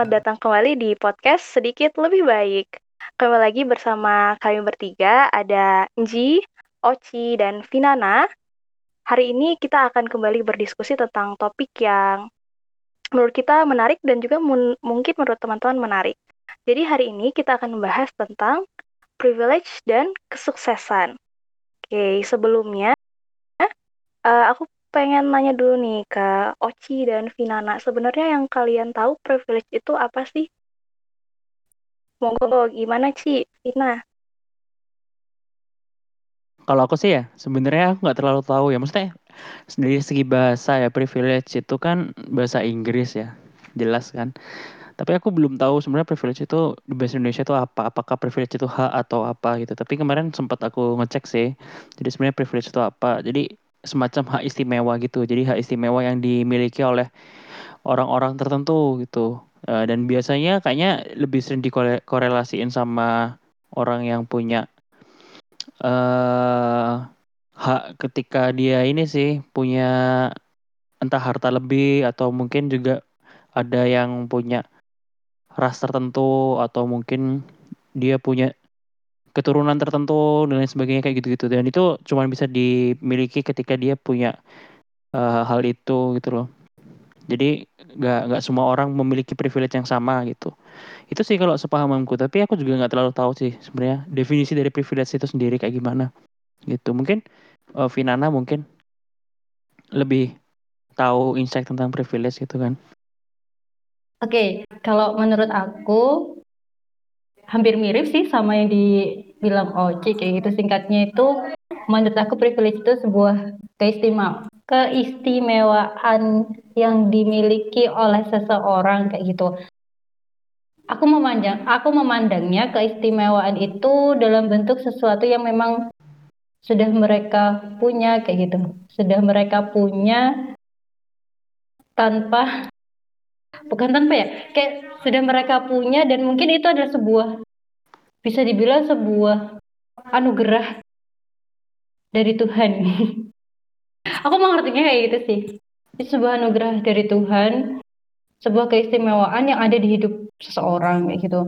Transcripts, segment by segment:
selamat datang kembali di podcast Sedikit Lebih Baik. Kembali lagi bersama kami bertiga, ada Nji, Oci, dan Vinana. Hari ini kita akan kembali berdiskusi tentang topik yang menurut kita menarik dan juga mungkin menurut teman-teman menarik. Jadi hari ini kita akan membahas tentang privilege dan kesuksesan. Oke, sebelumnya uh, aku pengen nanya dulu nih ke Oci dan Vinana. Sebenarnya yang kalian tahu privilege itu apa sih? Monggo, gimana Ci? Vina? Kalau aku sih ya, sebenarnya aku nggak terlalu tahu ya. Maksudnya dari segi bahasa ya, privilege itu kan bahasa Inggris ya, jelas kan. Tapi aku belum tahu sebenarnya privilege itu di bahasa Indonesia itu apa. Apakah privilege itu hak atau apa gitu. Tapi kemarin sempat aku ngecek sih. Jadi sebenarnya privilege itu apa. Jadi semacam hak istimewa gitu. Jadi hak istimewa yang dimiliki oleh orang-orang tertentu gitu. Uh, dan biasanya kayaknya lebih sering dikorelasiin sama orang yang punya uh, hak ketika dia ini sih punya entah harta lebih atau mungkin juga ada yang punya ras tertentu atau mungkin dia punya keturunan tertentu dan lain sebagainya kayak gitu-gitu. Dan itu cuma bisa dimiliki ketika dia punya uh, hal itu gitu loh. Jadi nggak nggak semua orang memiliki privilege yang sama gitu. Itu sih kalau sepahamanku tapi aku juga nggak terlalu tahu sih sebenarnya definisi dari privilege itu sendiri kayak gimana gitu. Mungkin uh, Vinana mungkin lebih tahu insight tentang privilege gitu kan. Oke okay, kalau menurut aku hampir mirip sih sama yang dibilang Oci kayak gitu singkatnya itu menurut aku privilege itu sebuah keistimewaan keistimewaan yang dimiliki oleh seseorang kayak gitu. Aku memandang aku memandangnya keistimewaan itu dalam bentuk sesuatu yang memang sudah mereka punya kayak gitu. Sudah mereka punya tanpa bukan tanpa ya, kayak sudah mereka punya dan mungkin itu adalah sebuah bisa dibilang sebuah anugerah dari Tuhan. Aku mengertinya kayak gitu sih. Itu sebuah anugerah dari Tuhan, sebuah keistimewaan yang ada di hidup seseorang kayak gitu.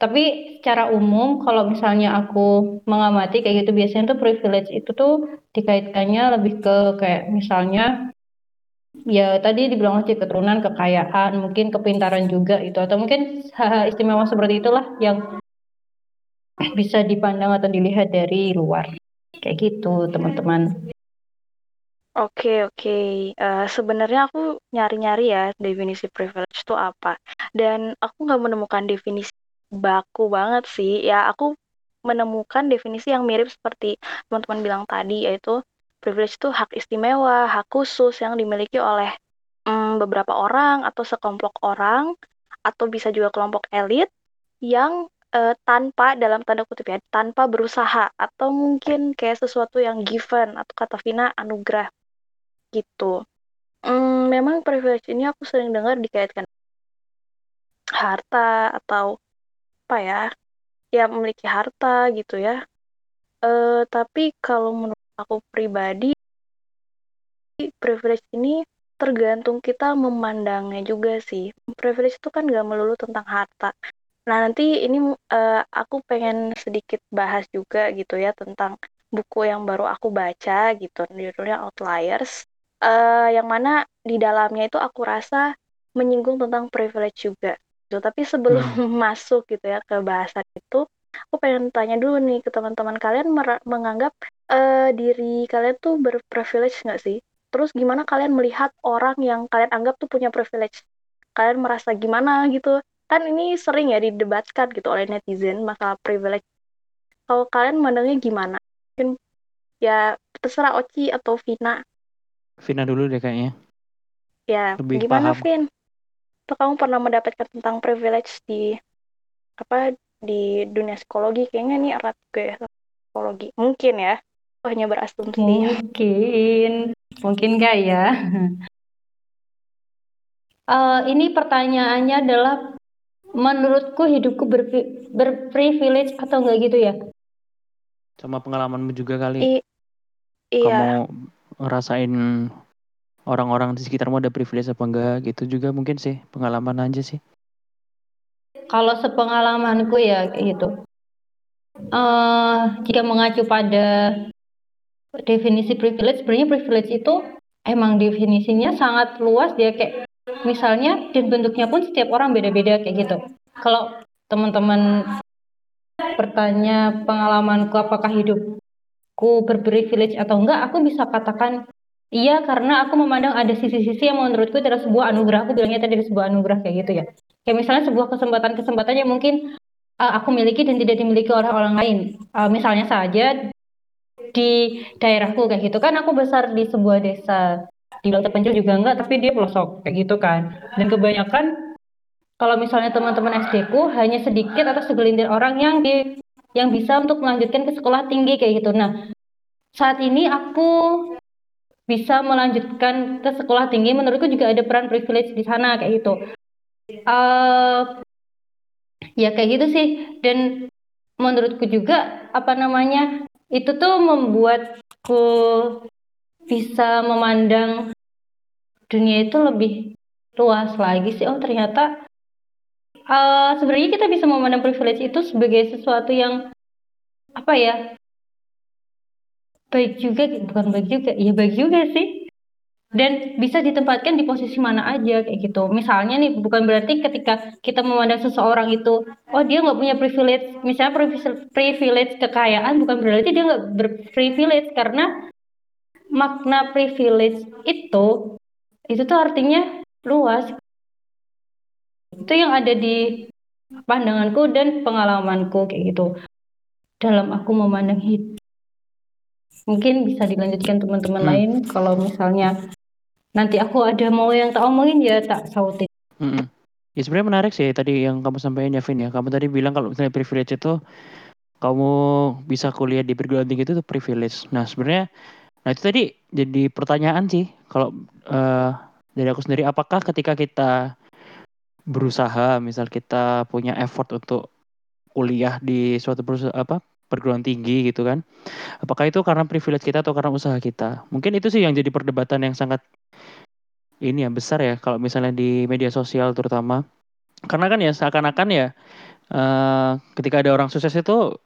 Tapi secara umum kalau misalnya aku mengamati kayak gitu biasanya tuh privilege itu tuh dikaitkannya lebih ke kayak misalnya ya tadi dibilang aja keturunan, kekayaan, mungkin kepintaran juga itu atau mungkin istimewa seperti itulah yang bisa dipandang atau dilihat dari luar. Kayak gitu, teman-teman. Oke, oke. Uh, sebenarnya aku nyari-nyari ya definisi privilege itu apa. Dan aku nggak menemukan definisi baku banget sih. Ya, aku menemukan definisi yang mirip seperti teman-teman bilang tadi, yaitu privilege itu hak istimewa, hak khusus yang dimiliki oleh um, beberapa orang atau sekelompok orang atau bisa juga kelompok elit yang uh, tanpa dalam tanda kutip ya tanpa berusaha atau mungkin kayak sesuatu yang given atau kata Vina anugerah gitu. Hmm, memang privilege ini aku sering dengar dikaitkan harta atau apa ya ya memiliki harta gitu ya uh, tapi kalau menurut aku pribadi privilege ini tergantung kita memandangnya juga sih. Privilege itu kan gak melulu tentang harta. Nah, nanti ini uh, aku pengen sedikit bahas juga gitu ya tentang buku yang baru aku baca gitu, judulnya Outliers. Uh, yang mana di dalamnya itu aku rasa menyinggung tentang privilege juga. Gitu. Tapi sebelum hmm. masuk gitu ya ke bahasan itu, aku pengen tanya dulu nih ke teman-teman kalian menganggap uh, diri kalian tuh berprivilege nggak sih? Terus gimana kalian melihat orang yang kalian anggap tuh punya privilege? Kalian merasa gimana gitu? Kan ini sering ya didebatkan gitu oleh netizen masalah privilege. Kalau kalian mandangnya gimana? Mungkin ya terserah Oci atau Vina. Vina dulu deh kayaknya. Ya, Lebih gimana paham. Vin? Atau kamu pernah mendapatkan tentang privilege di apa di dunia psikologi kayaknya nih erat juga ya psikologi. Mungkin ya oh, hanya berasumsi. Mungkin. Mungkin gak ya? Uh, ini pertanyaannya adalah menurutku hidupku ber berprivilege atau enggak gitu ya? Sama pengalamanmu juga kali. I iya. kamu ngerasain orang-orang di sekitarmu ada privilege apa enggak gitu juga mungkin sih pengalaman aja sih kalau sepengalamanku ya gitu. Uh, jika mengacu pada definisi privilege, sebenarnya privilege itu emang definisinya sangat luas dia kayak misalnya dan bentuknya pun setiap orang beda-beda kayak gitu. Kalau teman-teman bertanya pengalamanku apakah hidupku berprivilege atau enggak, aku bisa katakan iya karena aku memandang ada sisi-sisi yang menurutku adalah sebuah anugerah. Aku bilangnya tadi sebuah anugerah kayak gitu ya. Kayak misalnya sebuah kesempatan-kesempatan yang mungkin uh, aku miliki dan tidak dimiliki oleh orang lain. Uh, misalnya saja di daerahku kayak gitu kan aku besar di sebuah desa di luar terpencil juga enggak tapi dia pelosok kayak gitu kan dan kebanyakan kalau misalnya teman-teman SD ku hanya sedikit atau segelintir orang yang di yang bisa untuk melanjutkan ke sekolah tinggi kayak gitu. Nah, saat ini aku bisa melanjutkan ke sekolah tinggi menurutku juga ada peran privilege di sana kayak gitu. Uh, ya kayak gitu sih. Dan menurutku juga apa namanya itu tuh membuatku bisa memandang dunia itu lebih luas lagi sih. Oh ternyata uh, sebenarnya kita bisa memandang privilege itu sebagai sesuatu yang apa ya baik juga bukan baik juga ya baik juga sih dan bisa ditempatkan di posisi mana aja kayak gitu. Misalnya nih bukan berarti ketika kita memandang seseorang itu oh dia nggak punya privilege. Misalnya privilege kekayaan bukan berarti dia nggak berprivilege karena makna privilege itu itu tuh artinya luas. Itu yang ada di pandanganku dan pengalamanku kayak gitu. Dalam aku memandang hidup. Mungkin bisa dilanjutkan teman-teman hmm. lain kalau misalnya nanti aku ada mau yang tak omongin ya tak sautin. Mm -mm. ya sebenarnya menarik sih tadi yang kamu sampaikan ya Vin ya. Kamu tadi bilang kalau misalnya privilege itu kamu bisa kuliah di perguruan tinggi itu tuh privilege. Nah sebenarnya nah itu tadi jadi pertanyaan sih. Kalau uh, dari aku sendiri apakah ketika kita berusaha misal kita punya effort untuk kuliah di suatu perusahaan apa perguruan tinggi gitu kan apakah itu karena privilege kita atau karena usaha kita? Mungkin itu sih yang jadi perdebatan yang sangat ini ya besar ya kalau misalnya di media sosial terutama. Karena kan ya seakan-akan ya uh, ketika ada orang sukses itu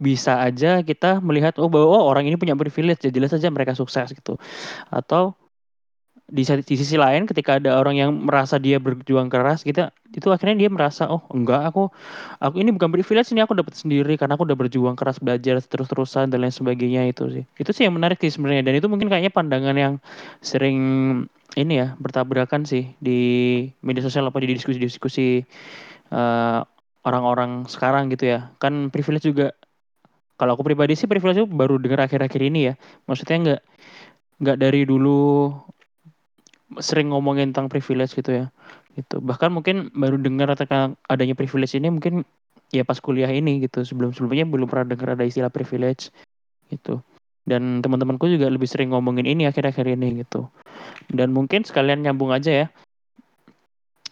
bisa aja kita melihat oh bahwa oh, orang ini punya privilege ya jelas saja mereka sukses gitu. Atau di, di sisi lain ketika ada orang yang merasa dia berjuang keras gitu itu akhirnya dia merasa oh enggak aku aku ini bukan privilege ini aku dapat sendiri karena aku udah berjuang keras belajar terus-terusan dan lain sebagainya itu sih. Itu sih yang menarik sih sebenarnya dan itu mungkin kayaknya pandangan yang sering ini ya bertabrakan sih di media sosial apa di diskusi-diskusi uh, orang-orang sekarang gitu ya. Kan privilege juga kalau aku pribadi sih privilege itu baru dengar akhir-akhir ini ya. Maksudnya enggak nggak dari dulu sering ngomongin tentang privilege gitu ya. Gitu. Bahkan mungkin baru dengar tentang adanya privilege ini mungkin ya pas kuliah ini gitu. Sebelum sebelumnya belum pernah dengar ada istilah privilege gitu. Dan teman-temanku juga lebih sering ngomongin ini akhir-akhir ini gitu. Dan mungkin sekalian nyambung aja ya.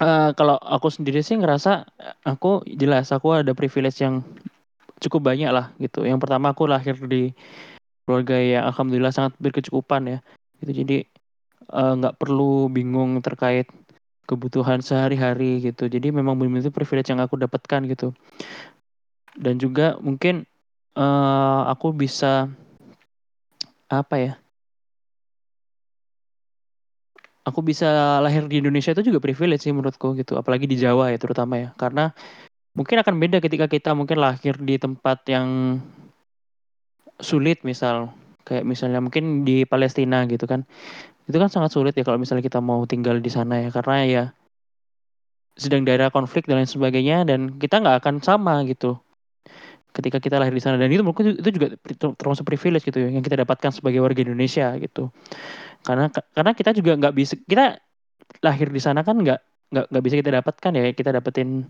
Uh, kalau aku sendiri sih ngerasa aku jelas aku ada privilege yang cukup banyak lah gitu. Yang pertama aku lahir di keluarga yang alhamdulillah sangat berkecukupan ya. Gitu. Jadi nggak uh, perlu bingung terkait kebutuhan sehari-hari gitu. Jadi memang benar-benar itu privilege yang aku dapatkan gitu. Dan juga mungkin uh, aku bisa apa ya? Aku bisa lahir di Indonesia itu juga privilege sih menurutku gitu, apalagi di Jawa ya terutama ya. Karena mungkin akan beda ketika kita mungkin lahir di tempat yang sulit misal kayak misalnya mungkin di Palestina gitu kan itu kan sangat sulit ya kalau misalnya kita mau tinggal di sana ya karena ya sedang daerah konflik dan lain sebagainya dan kita nggak akan sama gitu. Ketika kita lahir di sana. Dan itu menurutku itu juga termasuk privilege gitu ya yang kita dapatkan sebagai warga Indonesia gitu. Karena karena kita juga nggak bisa kita lahir di sana kan nggak nggak nggak bisa kita dapatkan ya kita dapetin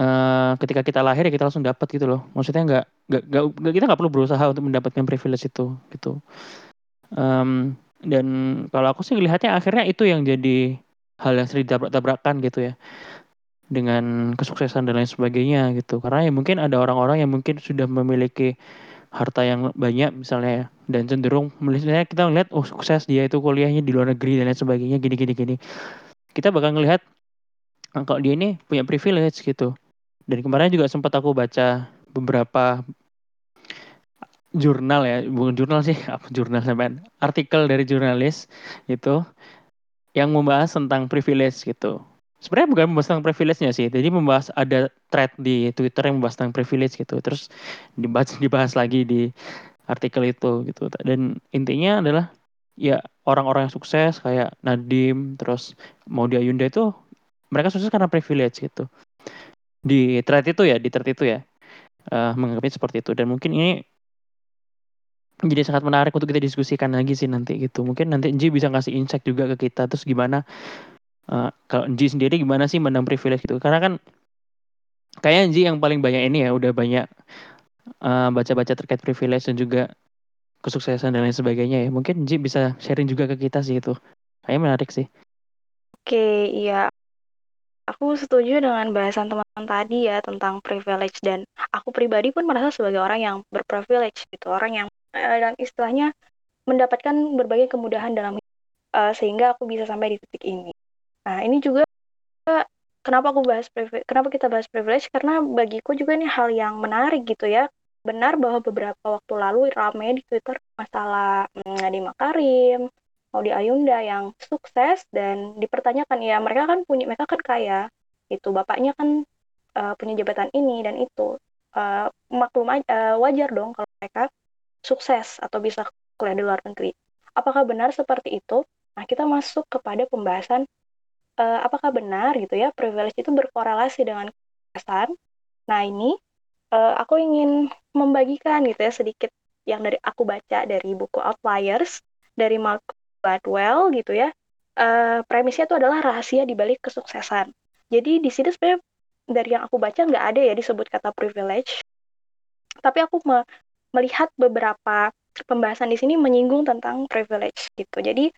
uh, ketika kita lahir ya kita langsung dapat gitu loh. Maksudnya nggak nggak kita nggak perlu berusaha untuk mendapatkan privilege itu gitu. Um, dan kalau aku sih lihatnya akhirnya itu yang jadi hal yang sering tabrak-tabrakan gitu ya. Dengan kesuksesan dan lain sebagainya gitu. Karena ya mungkin ada orang-orang yang mungkin sudah memiliki harta yang banyak misalnya ya. Dan cenderung misalnya kita melihat oh sukses dia itu kuliahnya di luar negeri dan lain sebagainya gini gini gini kita bakal ngelihat Nah, kalau dia ini punya privilege gitu. Dan kemarin juga sempat aku baca beberapa jurnal ya, bukan jurnal sih, apa jurnal sampean, artikel dari jurnalis itu yang membahas tentang privilege gitu. Sebenarnya bukan membahas tentang privilege-nya sih, jadi membahas ada thread di Twitter yang membahas tentang privilege gitu, terus dibahas dibahas lagi di artikel itu gitu. Dan intinya adalah ya orang-orang yang sukses kayak Nadim, terus Maudy Ayunda itu mereka sukses karena privilege gitu. Di thread itu ya, di thread itu ya, uh, menganggapnya seperti itu. Dan mungkin ini jadi sangat menarik untuk kita diskusikan lagi sih nanti gitu. Mungkin nanti Nji bisa ngasih insight juga ke kita terus gimana uh, kalau Nji sendiri gimana sih menang privilege gitu. Karena kan kayaknya Nji yang paling banyak ini ya udah banyak uh, baca-baca terkait privilege dan juga kesuksesan dan lain sebagainya ya. Mungkin Nji bisa sharing juga ke kita sih itu. Kayaknya menarik sih. Oke, iya. Aku setuju dengan bahasan teman-teman tadi ya tentang privilege dan aku pribadi pun merasa sebagai orang yang berprivilege gitu, orang yang dan istilahnya mendapatkan berbagai kemudahan dalam uh, sehingga aku bisa sampai di titik ini. Nah, ini juga kenapa aku bahas privilege, kenapa kita bahas privilege karena bagiku juga ini hal yang menarik gitu ya. Benar bahwa beberapa waktu lalu ramai di Twitter masalah hmm, Nadiem Makarim, Maudi Ayunda yang sukses dan dipertanyakan ya mereka kan punya mereka kan kaya itu bapaknya kan uh, punya jabatan ini dan itu uh, maklum uh, wajar dong kalau mereka sukses atau bisa kuliah di luar negeri. Apakah benar seperti itu? Nah, kita masuk kepada pembahasan uh, apakah benar gitu ya privilege itu berkorelasi dengan kesuksesan. Nah, ini uh, aku ingin membagikan gitu ya sedikit yang dari aku baca dari buku Outliers dari Malcolm Gladwell gitu ya. Uh, premisnya itu adalah rahasia di balik kesuksesan. Jadi di sini sebenarnya dari yang aku baca nggak ada ya disebut kata privilege. Tapi aku melihat beberapa pembahasan di sini menyinggung tentang privilege gitu. Jadi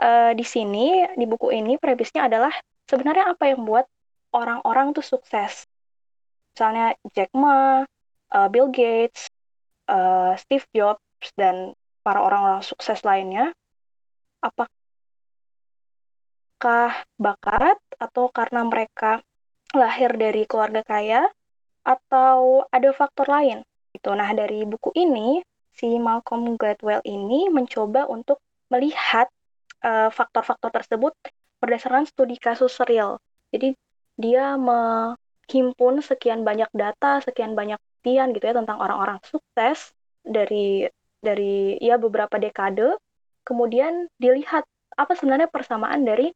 uh, di sini di buku ini premisnya adalah sebenarnya apa yang buat orang-orang tuh sukses. Misalnya Jack Ma, uh, Bill Gates, uh, Steve Jobs dan para orang-orang sukses lainnya. Apakah bakat atau karena mereka lahir dari keluarga kaya atau ada faktor lain? Gitu. Nah, dari buku ini, si Malcolm Gladwell ini mencoba untuk melihat uh, faktor-faktor tersebut berdasarkan studi kasus real. Jadi, dia menghimpun sekian banyak data, sekian banyak buktian gitu ya tentang orang-orang sukses dari dari ya beberapa dekade. Kemudian dilihat apa sebenarnya persamaan dari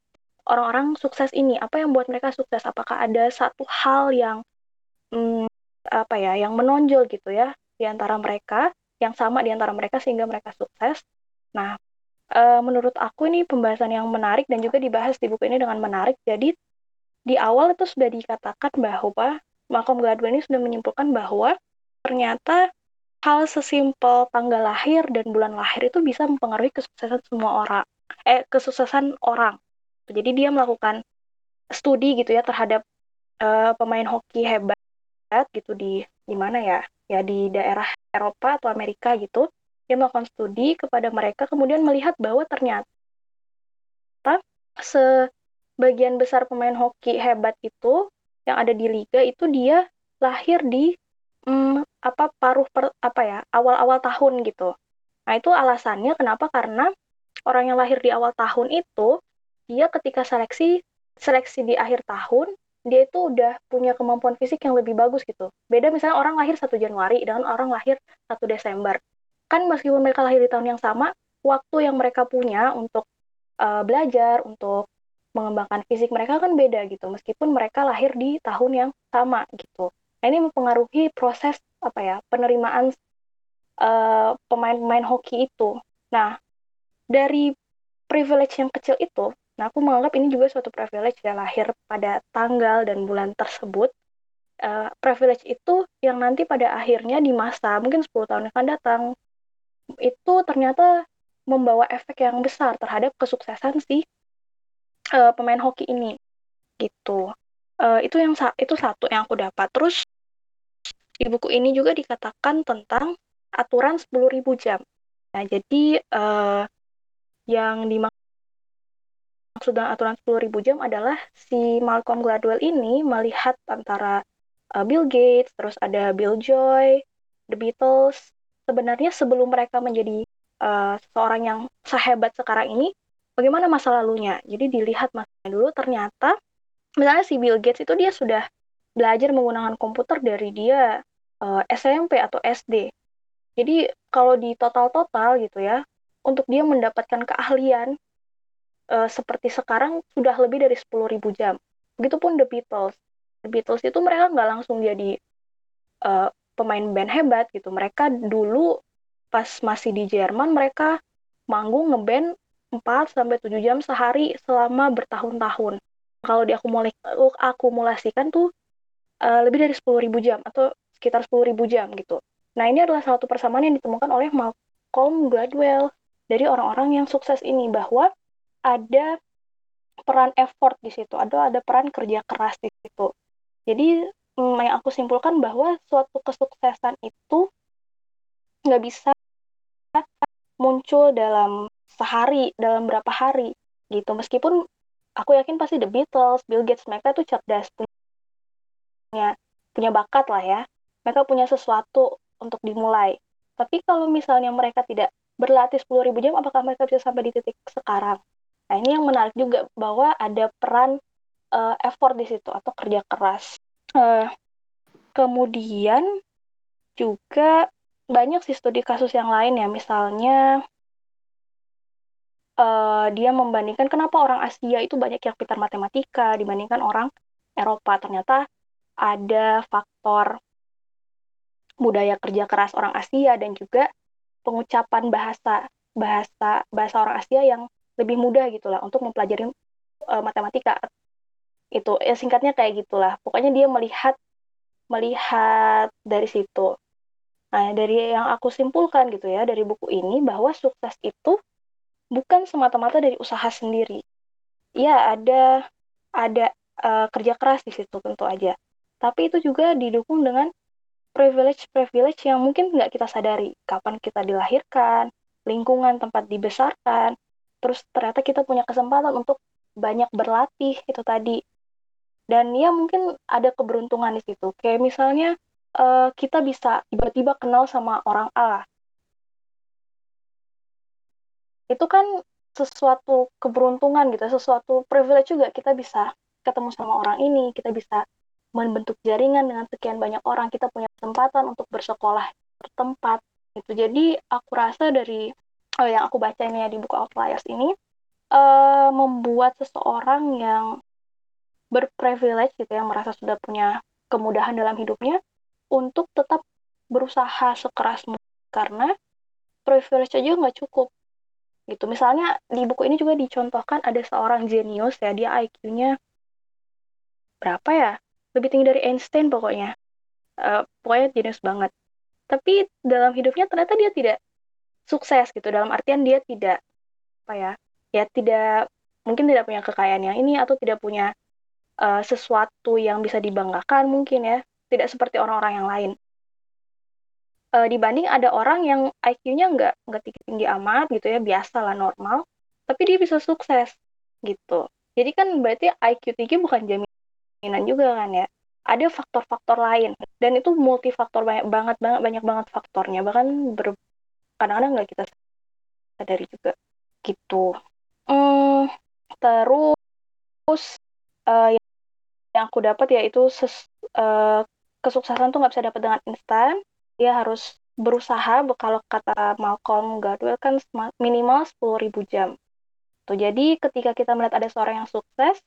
orang-orang sukses ini, apa yang buat mereka sukses? Apakah ada satu hal yang hmm, apa ya yang menonjol gitu ya di antara mereka yang sama di antara mereka sehingga mereka sukses. Nah, e, menurut aku ini pembahasan yang menarik dan juga dibahas di buku ini dengan menarik. Jadi di awal itu sudah dikatakan bahwa Malcolm Gladwell ini sudah menyimpulkan bahwa ternyata hal sesimpel tanggal lahir dan bulan lahir itu bisa mempengaruhi kesuksesan semua orang. Eh, kesuksesan orang. Jadi dia melakukan studi gitu ya terhadap uh, pemain hoki hebat gitu di di mana ya? Ya di daerah Eropa atau Amerika gitu. Dia melakukan studi kepada mereka kemudian melihat bahwa ternyata sebagian besar pemain hoki hebat itu yang ada di liga itu dia lahir di hmm, apa paruh per, apa ya awal-awal tahun gitu. Nah itu alasannya kenapa? Karena orang yang lahir di awal tahun itu dia ketika seleksi seleksi di akhir tahun dia itu udah punya kemampuan fisik yang lebih bagus gitu. Beda misalnya orang lahir 1 Januari dengan orang lahir 1 Desember. Kan meskipun mereka lahir di tahun yang sama, waktu yang mereka punya untuk uh, belajar, untuk mengembangkan fisik mereka kan beda gitu. Meskipun mereka lahir di tahun yang sama gitu. Nah, ini mempengaruhi proses apa ya penerimaan pemain pemain-pemain hoki itu. Nah, dari privilege yang kecil itu, Nah, aku menganggap ini juga suatu privilege ya lahir pada tanggal dan bulan tersebut. Uh, privilege itu yang nanti pada akhirnya di masa mungkin 10 tahun yang akan datang itu ternyata membawa efek yang besar terhadap kesuksesan si uh, pemain hoki ini gitu. Uh, itu yang itu satu yang aku dapat. Terus di buku ini juga dikatakan tentang aturan 10.000 jam. Nah, jadi uh, yang dimaksud dimaksud dengan aturan 10.000 jam adalah si Malcolm Gladwell ini melihat antara uh, Bill Gates, terus ada Bill Joy, The Beatles. Sebenarnya sebelum mereka menjadi uh, seorang yang sehebat sekarang ini, bagaimana masa lalunya? Jadi dilihat masanya dulu ternyata misalnya si Bill Gates itu dia sudah belajar menggunakan komputer dari dia uh, SMP atau SD. Jadi kalau di total-total gitu ya, untuk dia mendapatkan keahlian uh, seperti sekarang sudah lebih dari 10.000 jam. Begitupun The Beatles. The Beatles itu mereka nggak langsung jadi uh, pemain band hebat gitu. Mereka dulu pas masih di Jerman mereka manggung ngeband 4 sampai 7 jam sehari selama bertahun-tahun. Kalau diakumulasikan tuh uh, lebih dari 10.000 jam atau sekitar 10.000 jam gitu. Nah, ini adalah salah satu persamaan yang ditemukan oleh Malcolm Gladwell dari orang-orang yang sukses ini bahwa ada peran effort di situ, ada ada peran kerja keras di situ. Jadi mm, yang aku simpulkan bahwa suatu kesuksesan itu nggak bisa muncul dalam sehari, dalam berapa hari gitu. Meskipun aku yakin pasti The Beatles, Bill Gates, mereka tuh cerdas punya punya bakat lah ya. Mereka punya sesuatu untuk dimulai. Tapi kalau misalnya mereka tidak berlatih 10.000 jam, apakah mereka bisa sampai di titik sekarang? Nah, ini yang menarik juga bahwa ada peran uh, effort di situ atau kerja keras. Uh, kemudian juga banyak sih studi kasus yang lain ya, misalnya uh, dia membandingkan kenapa orang Asia itu banyak yang pintar matematika dibandingkan orang Eropa. Ternyata ada faktor budaya kerja keras orang Asia dan juga pengucapan bahasa bahasa bahasa orang Asia yang lebih mudah gitulah untuk mempelajari uh, matematika. Itu ya singkatnya kayak gitulah. Pokoknya dia melihat melihat dari situ. Nah dari yang aku simpulkan gitu ya dari buku ini bahwa sukses itu bukan semata-mata dari usaha sendiri. Ya ada ada uh, kerja keras di situ tentu aja. Tapi itu juga didukung dengan privilege-privilege yang mungkin nggak kita sadari. Kapan kita dilahirkan lingkungan tempat dibesarkan terus ternyata kita punya kesempatan untuk banyak berlatih itu tadi. Dan ya mungkin ada keberuntungan di situ. Kayak misalnya uh, kita bisa tiba-tiba kenal sama orang A. Itu kan sesuatu keberuntungan gitu sesuatu privilege juga. Kita bisa ketemu sama orang ini kita bisa membentuk jaringan dengan sekian banyak orang. Kita punya kesempatan untuk bersekolah bertempat itu jadi aku rasa dari oh, yang aku baca ini ya di buku Outliers ini uh, membuat seseorang yang berprivilege gitu yang merasa sudah punya kemudahan dalam hidupnya untuk tetap berusaha sekeras mungkin. Karena privilege aja nggak cukup. Gitu. Misalnya di buku ini juga dicontohkan ada seorang jenius ya dia IQ-nya berapa ya? Lebih tinggi dari Einstein pokoknya. Uh, pokoknya jenius banget. Tapi dalam hidupnya ternyata dia tidak sukses gitu. Dalam artian dia tidak apa ya ya tidak mungkin tidak punya kekayaan yang ini atau tidak punya uh, sesuatu yang bisa dibanggakan mungkin ya. Tidak seperti orang-orang yang lain. Uh, dibanding ada orang yang IQ-nya nggak nggak tinggi tinggi amat gitu ya biasa lah normal tapi dia bisa sukses gitu. Jadi kan berarti IQ tinggi bukan jaminan juga kan ya. Ada faktor-faktor lain dan itu multifaktor banyak banget banget banyak banget faktornya. Bahkan ber, kadang-kadang nggak kita sadari juga gitu. Hmm, terus uh, yang aku dapat yaitu ses, uh, kesuksesan tuh nggak bisa dapat dengan instan. Dia harus berusaha kalau kata Malcolm Gladwell kan minimal 10.000 jam. Tuh jadi ketika kita melihat ada seorang yang sukses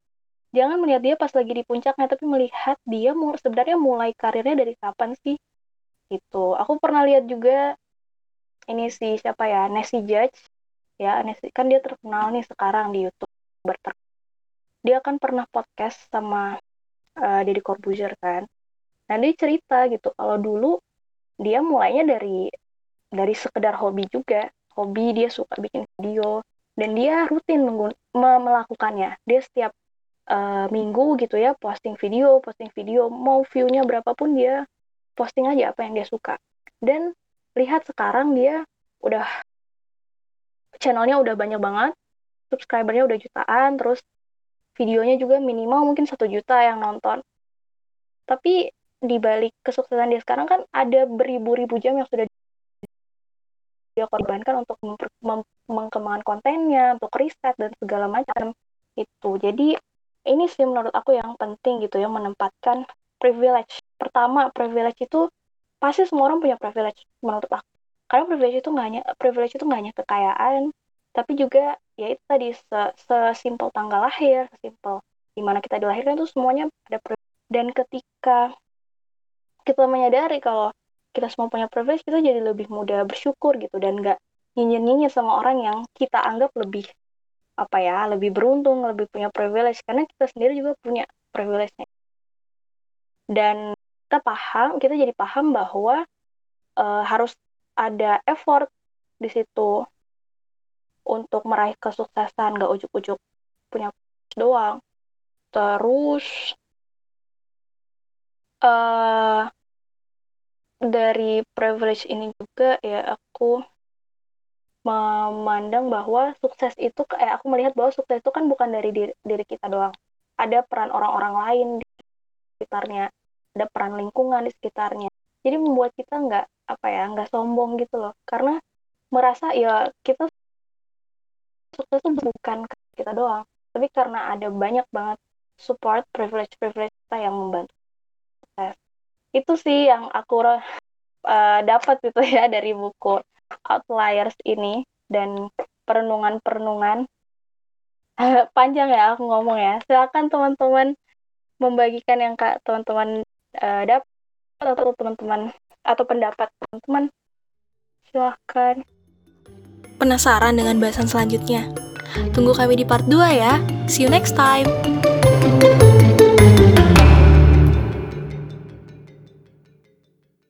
jangan melihat dia pas lagi di puncaknya tapi melihat dia sebenarnya mulai karirnya dari kapan sih? Itu aku pernah lihat juga ini si siapa ya? Nessie Judge. Ya Nessie kan dia terkenal nih sekarang di YouTube berter. Dia kan pernah podcast sama uh, Deddy Corbuzier kan. Nah dia cerita gitu kalau dulu dia mulainya dari dari sekedar hobi juga. Hobi dia suka bikin video dan dia rutin melakukannya. Dia setiap uh, minggu gitu ya posting video posting video mau viewnya berapapun dia posting aja apa yang dia suka. Dan lihat sekarang dia udah channelnya udah banyak banget subscribernya udah jutaan terus videonya juga minimal mungkin satu juta yang nonton tapi di balik kesuksesan dia sekarang kan ada beribu-ribu jam yang sudah dia korbankan untuk mengembangkan kontennya, untuk riset dan segala macam itu. Jadi ini sih menurut aku yang penting gitu ya menempatkan privilege. Pertama, privilege itu pasti semua orang punya privilege menurut aku. Karena privilege itu nggak hanya privilege itu nggak hanya kekayaan, tapi juga ya itu tadi sesimpel tanggal lahir, sesimpel di mana kita dilahirkan itu semuanya ada privilege. Dan ketika kita menyadari kalau kita semua punya privilege kita jadi lebih mudah bersyukur gitu dan nggak nyinyir-nyinyir sama orang yang kita anggap lebih apa ya lebih beruntung lebih punya privilege karena kita sendiri juga punya privilege-nya dan kita paham kita jadi paham bahwa uh, harus ada effort di situ untuk meraih kesuksesan gak ujuk-ujuk punya doang terus uh, dari privilege ini juga ya aku memandang bahwa sukses itu kayak aku melihat bahwa sukses itu kan bukan dari diri, diri kita doang. Ada peran orang-orang lain di sekitarnya, ada peran lingkungan di sekitarnya. Jadi membuat kita nggak apa ya nggak sombong gitu loh, karena merasa ya kita sukses itu bukan kita doang, tapi karena ada banyak banget support privilege privilege kita yang membantu sukses itu sih yang aku uh, dapat gitu ya dari buku Outliers ini dan perenungan-perenungan. Panjang ya aku ngomong ya. Silakan teman-teman membagikan yang kak teman-teman uh, dapat atau teman-teman atau pendapat teman-teman. Silahkan. Penasaran dengan bahasan selanjutnya? Tunggu kami di part 2 ya. See you next time